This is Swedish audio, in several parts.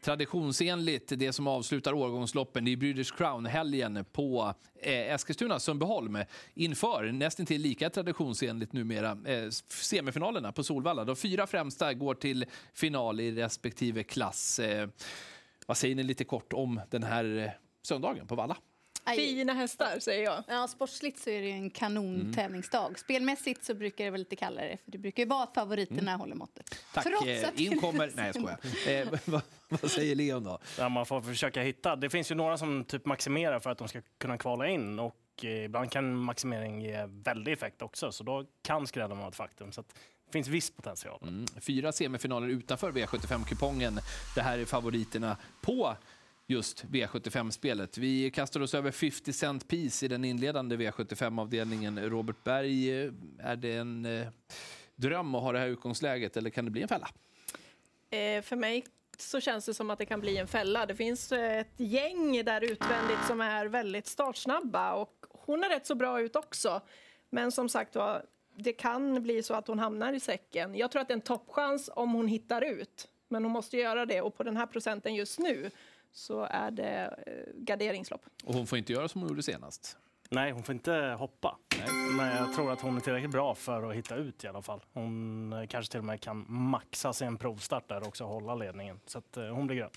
traditionsenligt det som avslutar årgångsloppen. Det är British Crown-helgen på eh, Eskilstuna, Sundbyholm inför nästintill lika traditionsenligt numera eh, semifinalerna på Solvalla. De fyra främsta går till final i respektive klass. Eh, vad säger ni lite kort om den här eh, söndagen på Valla? Fina hästar säger jag. Ja, sportsligt så är det en kanontävlingsdag. Mm. Spelmässigt så brukar det vara lite kallare för det brukar ju vara att favoriterna mm. håller måttet. Tack. Trots eh, att in kommer... Nej, jag skojar. Eh, vad, vad, säger Leon då? Ja, man får försöka hitta. Det finns ju några som typ maximerar för att de ska kunna kvala in och eh, ibland kan maximering ge väldig effekt också, så då kan skrällen vara ett faktum. Så det finns viss potential. Mm. Fyra semifinaler utanför V75-kupongen. Det här är favoriterna på just V75-spelet. Vi kastar oss över 50 Cent Piece i den inledande V75-avdelningen. Robert Berg, eh, är det en eh, dröm att ha det här utgångsläget eller kan det bli en fälla? Eh, för mig så känns det som att det kan bli en fälla. Det finns eh, ett gäng där utvändigt som är väldigt startsnabba och hon är rätt så bra ut också. Men som sagt var, det kan bli så att hon hamnar i säcken. Jag tror att det är en toppchans om hon hittar ut. Men hon måste göra det och på den här procenten just nu så är det eh, garderingslopp. Och hon får inte göra som hon gjorde senast? Nej, hon får inte hoppa. Nej. Men jag tror att hon är tillräckligt bra för att hitta ut i alla fall. Hon eh, kanske till och med kan maxa sin provstart där också och hålla ledningen. Så att, eh, hon blir grön.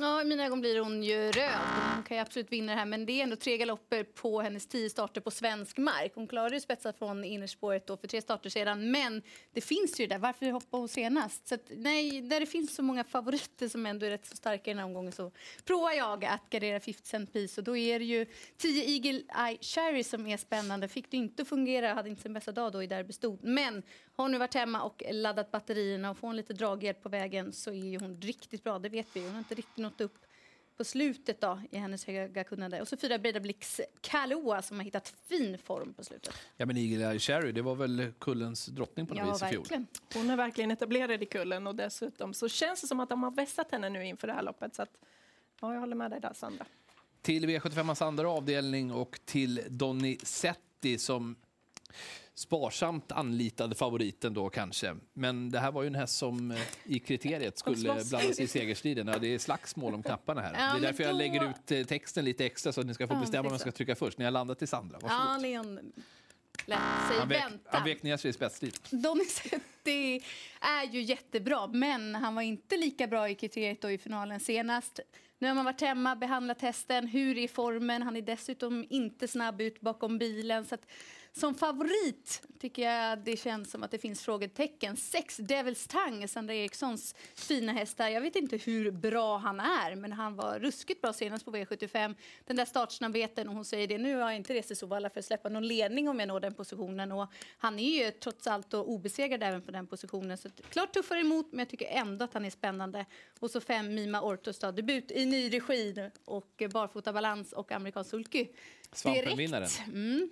Ja, I mina ögon blir hon ju röd. Hon kan ju absolut vinna det här, men det är ändå tre galopper på hennes tio starter på svensk mark. Hon klarade ju spetsa från innerspåret då för tre starter sedan, men det finns ju där. Varför hoppade hon senast? Så att, nej, där det finns så många favoriter som ändå är rätt så starka i den här omgången så provar jag att gardera 50 cent piece och då är det ju 10 Eagle Eye Cherry som är spännande. Fick det inte fungera, hade inte sin bästa dag då i derbystod, men har nu varit hemma och laddat batterierna och får en lite draghjälp på vägen så är hon riktigt bra, det vet vi. Hon har inte riktigt nått upp på slutet då, i hennes höga kunnande. Och så fyra Breda Blix Kaloa som har hittat fin form på slutet. Ja, men Eagle Cherry, det var väl kullens drottning på något ja, vis i fjol? Verkligen. Hon är verkligen etablerad i kullen och dessutom så känns det som att de har vässat henne nu inför det här loppet. Så att, ja, jag håller med dig där, Sandra. Till V75 andra avdelning och till Donny Setti som sparsamt anlitade favoriten då kanske. Men det här var ju en häst som eh, i kriteriet skulle blandas i segerstriden. Ja, det är slagsmål om knapparna här. Ja, det är därför då... jag lägger ut eh, texten lite extra så att ni ska få bestämma ja, vem jag ska trycka först. Ni har landat till Sandra. Varsågod. Ja, Leon lät sig han vänta. Han vek ner sig i spetsstrid. Donizetti är ju jättebra, men han var inte lika bra i kriteriet och i finalen senast. Nu har man varit hemma, behandlat hästen. Hur är formen? Han är dessutom inte snabb ut bakom bilen. Så att som favorit tycker jag det känns som att det finns frågetecken. Sex Devils Tang, Sandra Erikssons fina hästar. Jag vet inte hur bra han är, men han var ruskigt bra senast på V75. Den där startsnabbheten, och hon säger det, nu har jag inte rest Sovalla för att släppa någon ledning om jag når den positionen. Och han är ju trots allt obesegrad även på den positionen. Så klart tuffare emot, men jag tycker ändå att han är spännande. Och så fem Mima Ortos då, debut i ny regi och barfota balans och amerikansk sulky. Svampenvinnaren. Mm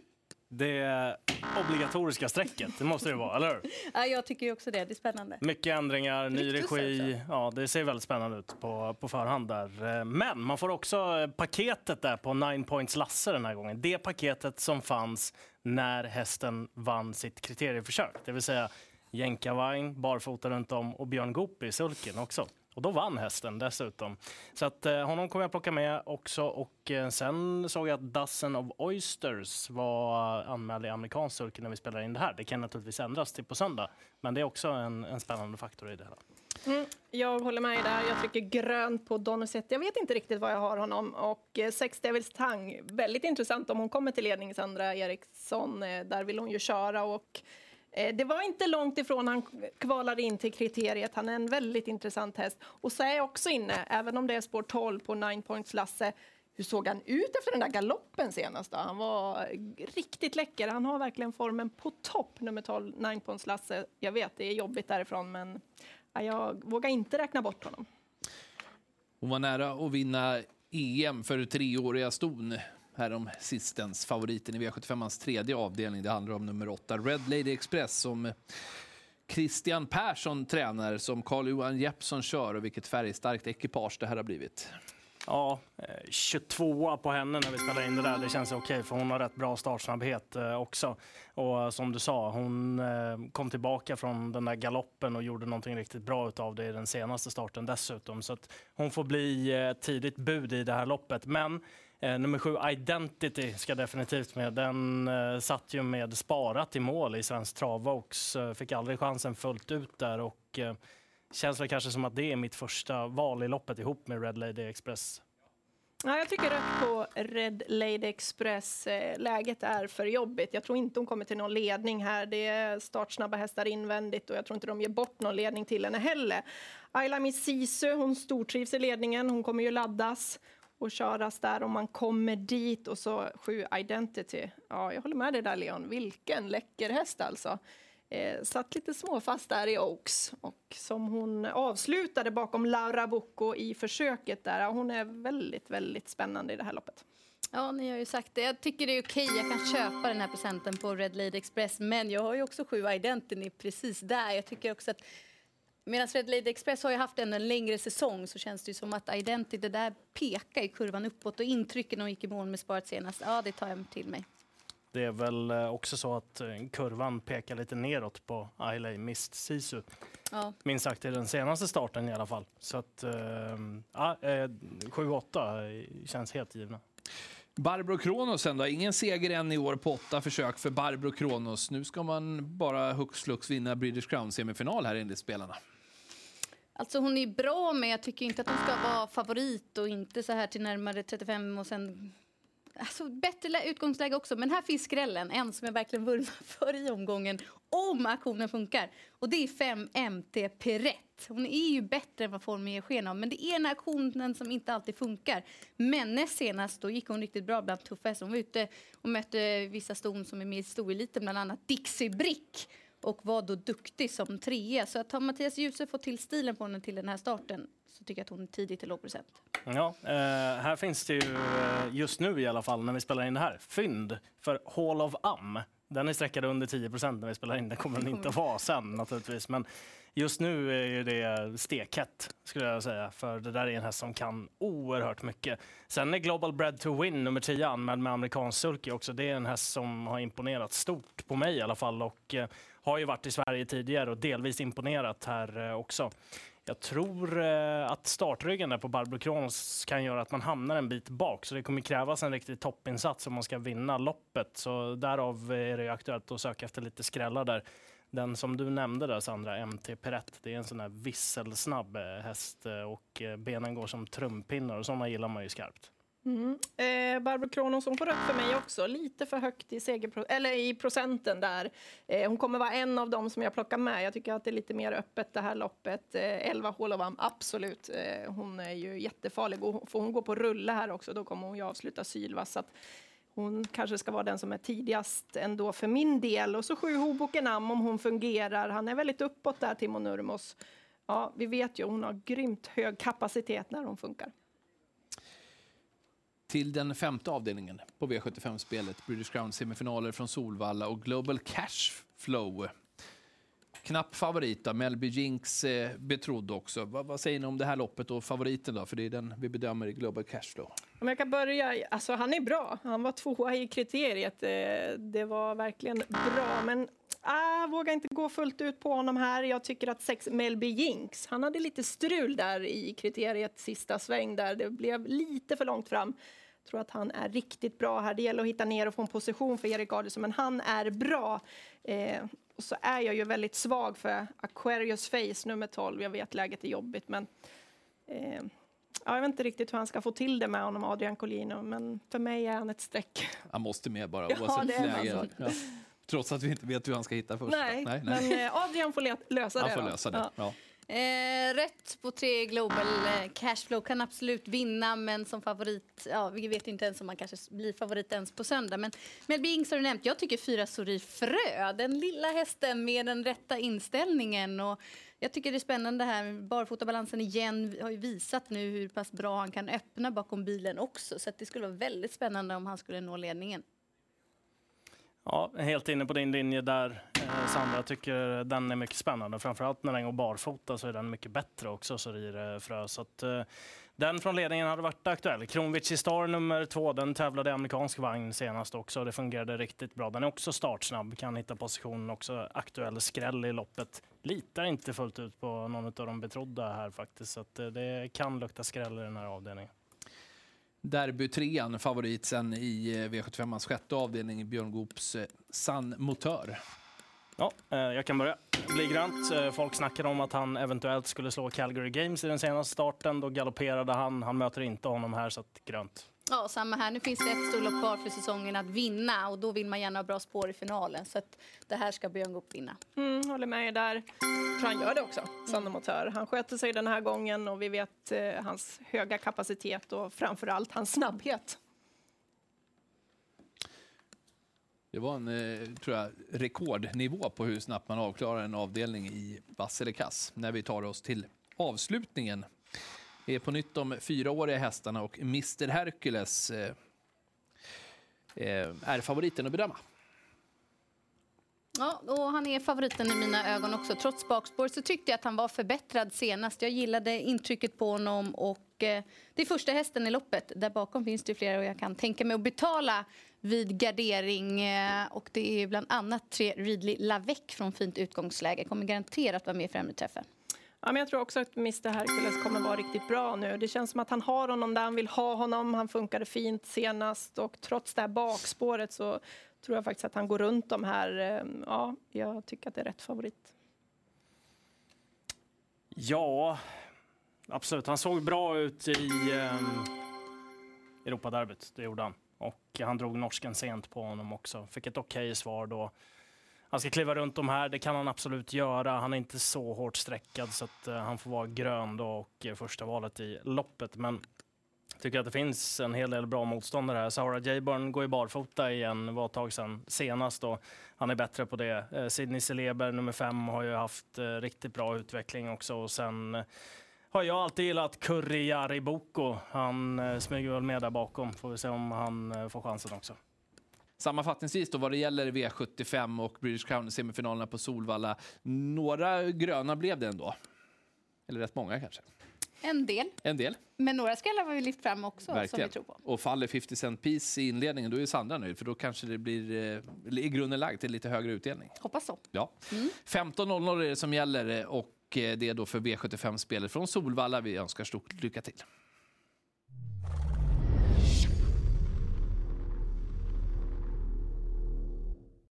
det obligatoriska strecket. Det måste det vara, eller hur? Ja, jag tycker också det. Det är spännande. Mycket ändringar, ny regi. Ja, det ser väldigt spännande ut på, på förhand där. Men man får också paketet där på Nine Points Lasse den här gången. Det paketet som fanns när hästen vann sitt kriterieförsök. Det vill säga jänkarvagn, barfota runt om och Björn Goop i sulken också. Och då vann hästen dessutom. Så att, eh, honom kommer jag plocka med också. Och eh, sen såg jag att Dozen of Oysters var anmäld i amerikansk cirkel när vi spelar in det här. Det kan naturligtvis ändras till på söndag. Men det är också en, en spännande faktor i det hela. Mm, jag håller med där. Jag trycker grönt på Donizetti. Jag vet inte riktigt vad jag har honom. Och eh, Sex Devils Tang, väldigt intressant om hon kommer till ledning, Sandra Eriksson. Eh, där vill hon ju köra. Och Eh, det var inte långt ifrån han kvalade in till kriteriet. Han är en väldigt intressant häst. Och så är jag också inne, även om det är spår 12 på Nine Points Lasse, hur såg han ut efter den där galoppen senast? Då? Han var riktigt läcker. Han har verkligen formen på topp, nummer 12, Nine Points Lasse. Jag vet, det är jobbigt därifrån, men jag vågar inte räkna bort honom. Hon var nära att vinna EM för treåriga ston härom sistens. Favoriten i V75ans tredje avdelning. Det handlar om nummer åtta, Red Lady Express, som Christian Persson tränar, som Carl-Johan Jeppsson kör och vilket färgstarkt ekipage det här har blivit. Ja, eh, 22 på henne när vi spelar in det där. Det känns okej okay, för hon har rätt bra startsnabbhet eh, också. Och eh, som du sa, hon kom tillbaka från den där galoppen och gjorde någonting riktigt bra av det i den senaste starten dessutom. Så att hon får bli tidigt bud i det här loppet. Men Eh, nummer sju, Identity, ska definitivt med. Den eh, satt ju med sparat i mål i Svensk Travvox. Eh, fick aldrig chansen fullt ut där och eh, känns väl kanske som att det är mitt första val i loppet ihop med Red Lady Express. Ja, jag tycker rött på Red Lady Express. Eh, läget är för jobbigt. Jag tror inte hon kommer till någon ledning här. Det är startsnabba hästar invändigt och jag tror inte de ger bort någon ledning till henne heller. Ayla Misisu, hon stortrivs i ledningen. Hon kommer ju laddas och köras där och man kommer dit och så sju Identity. Ja, jag håller med dig där Leon. Vilken läcker häst alltså. Eh, satt lite småfast där i Oaks och som hon avslutade bakom Laura Bocco i försöket där. Hon är väldigt, väldigt spännande i det här loppet. Ja, ni har ju sagt det. Jag tycker det är okej. Jag kan köpa den här presenten på Red Lady Express, men jag har ju också sju Identity precis där. Jag tycker också att Medan Red Lady Express har ju haft en, en längre säsong så känns det som att Identity det där pekar i kurvan uppåt och intrycken hon gick i mål med sparet senast, ja det tar jag till mig. Det är väl eh, också så att eh, kurvan pekar lite neråt på Ailey Mist Sisu. Ja. Minst sagt i den senaste starten i alla fall. Så att, äh, ja, 7-8 känns helt givna. Barbro Kronos då? Ingen seger än i år på åtta försök för Barbro Kronos. Nu ska man bara hux flux vinna British Crown-semifinal här enligt spelarna. Alltså hon är bra, men jag tycker inte att hon ska vara favorit och inte så här till närmare 35 och sen Alltså, bättre utgångsläge också, men här finns skrällen. En som jag verkligen vurmar för i omgången, om aktionen funkar. Och det är 5 MT Perrett. Hon är ju bättre än vad formen ger sken av, men det är den här aktionen som inte alltid funkar. Men näst senast då gick hon riktigt bra bland tuffa hästar. Hon var ute och mötte vissa ston som är med i stoeliten, bland annat Dixie Brick och var då duktig som trea. Så att har Mattias Djuse fått till stilen på henne till den här starten så tycker jag att hon är tidigt till låg procent. Ja, eh, här finns det ju eh, just nu i alla fall när vi spelar in det här, fynd för Hall of Am. Den är sträckad under 10 procent när vi spelar in. Det kommer den inte vara sen naturligtvis. Men just nu är det stekhett skulle jag säga. För det där är en häst som kan oerhört mycket. Sen är Global Bread to Win nummer 10 anmäld med amerikansk sulky också. Det är en häst som har imponerat stort på mig i alla fall. Och eh, har ju varit i Sverige tidigare och delvis imponerat här eh, också. Jag tror eh, att startryggen där på Barbro Kronos kan göra att man hamnar en bit bak, så det kommer krävas en riktig toppinsats om man ska vinna loppet. Så därav eh, är det aktuellt att söka efter lite skrällar där. Den som du nämnde där Sandra, MT Perrett, det är en sån där visselsnabb häst och benen går som trumpinnar och sådana gillar man ju skarpt. Mm. Eh, Barbro Kronos hon får rött för mig också. Lite för högt i, segerpro eller i procenten där. Eh, hon kommer vara en av dem som jag plockar med. Jag tycker att det är lite mer öppet det här loppet. Eh, 11 Holovam, absolut. Eh, hon är ju jättefarlig. Och får hon gå på rulle här också, då kommer hon ju avsluta sylvass. Så att hon kanske ska vara den som är tidigast ändå för min del. Och så sju Hoboken Am om hon fungerar. Han är väldigt uppåt där, Timo Nurmos. Ja, vi vet ju, hon har grymt hög kapacitet när hon funkar till den femte avdelningen på V75-spelet. British Crown-semifinaler från Solvalla och Global Cash Flow. Knapp favorit, då. Melby Jinks eh, betrodd också. Vad, vad, säger ni om det här loppet och favoriten då? För det är den vi bedömer i Global Cashflow. Om jag kan börja, alltså han är bra. Han var tvåa i kriteriet. Eh, det var verkligen bra, men jag vågar inte gå fullt ut på honom här. Jag tycker att sex Melby Jinks, han hade lite strul där i kriteriet sista sväng där. Det blev lite för långt fram tror att han är riktigt bra här. Det gäller att hitta ner och få en position för Erik Adielsson, men han är bra. Eh, och så är jag ju väldigt svag för Aquarius Face nummer 12. Jag vet läget är jobbigt, men eh, ja, jag vet inte riktigt hur han ska få till det med honom, Adrian Collino, men för mig är han ett streck. Han måste med bara, oavsett ja, läge. Ja. Trots att vi inte vet hur han ska hitta först. Nej, nej, nej. men eh, Adrian får lösa det. Han får lösa det. Ja. Eh, rätt på tre Global eh, Cashflow kan absolut vinna, men som favorit, ja, vi vet inte ens om man kanske blir favorit ens på söndag. Men Melby Ings har du nämnt, jag tycker fyra Sori Frö, den lilla hästen med den rätta inställningen. Och jag tycker det är spännande här, barfotabalansen igen har ju visat nu hur pass bra han kan öppna bakom bilen också. Så det skulle vara väldigt spännande om han skulle nå ledningen. Ja, helt inne på din linje där, eh, Sandra. Jag tycker den är mycket spännande. Framförallt när den går barfota så är den mycket bättre också, så Frö. Så att, eh, Den från ledningen hade varit aktuell. Kronwitz Star nummer två, den tävlade i amerikansk vagn senast också. Det fungerade riktigt bra. Den är också startsnabb, kan hitta positionen också. Aktuell skräll i loppet. Litar inte fullt ut på någon av de betrodda här faktiskt. Så att eh, det kan lukta skräll i den här avdelningen. Derbytrean, favorit sen i eh, V75ans sjätte avdelning, Björn Goops eh, San Motör. Ja, eh, jag kan börja. Det blir grönt. Folk snackade om att han eventuellt skulle slå Calgary Games i den senaste starten. Då galopperade han. Han möter inte honom här, så att grönt. Ja, samma här. Nu finns det ett storlopp kvar för säsongen att vinna och då vill man gärna ha bra spår i finalen. Så att det här ska Björn Goop vinna. Mm, håller med er där. Jag tror han gör det också, Sanne Motör. Han sköter sig den här gången och vi vet eh, hans höga kapacitet och framför allt hans snabbhet. Det var en eh, tror jag, rekordnivå på hur snabbt man avklarar en avdelning i vass eller kass när vi tar oss till avslutningen. Det är på nytt de fyraåriga hästarna och Mr Hercules eh, eh, är favoriten att bedöma. Ja, och han är favoriten i mina ögon också. Trots bakspår så tyckte jag att han var förbättrad senast. Jag gillade intrycket på honom och eh, det är första hästen i loppet. Där bakom finns det flera och jag kan tänka mig att betala vid gardering. Eh, och det är bland annat tre Ridley Lavec från fint utgångsläge. Kommer garanterat vara med i främre träffen. Ja, men jag tror också att Mr Hercules kommer vara riktigt bra nu. Det känns som att han har honom där han vill ha honom. Han funkade fint senast och trots det här bakspåret så tror jag faktiskt att han går runt de här. Eh, ja, jag tycker att det är rätt favorit. Ja, absolut. Han såg bra ut i um, Europaderbyt, det gjorde han. Och han drog norsken sent på honom också. Fick ett okej svar då. Han ska kliva runt de här, det kan han absolut göra. Han är inte så hårt sträckad så att uh, han får vara grön då och uh, första valet i loppet. Men jag tycker att det finns en hel del bra motståndare här. Sahara Jayburn går ju barfota igen, var ett tag sedan senast och han är bättre på det. Eh, Sidney Celeber, nummer fem, har ju haft riktigt bra utveckling också och sen har jag alltid gillat Kurri Jariboko. Han smyger väl med där bakom. Får vi se om han får chansen också. Sammanfattningsvis då, vad det gäller V75 och British Crown-semifinalerna på Solvalla. Några gröna blev det ändå. Eller rätt många kanske. En del, En del, men några skallar har vi lyft fram också som verkligen. vi tror på. Och faller 50 cent piece i inledningen, då är Sandra nöjd. För då kanske det blir eh, i grunden lagd till lite högre utdelning. Hoppas så. Ja. 15.00 är det som gäller och eh, det är då för V75-spelet från Solvalla. Vi önskar stort lycka till.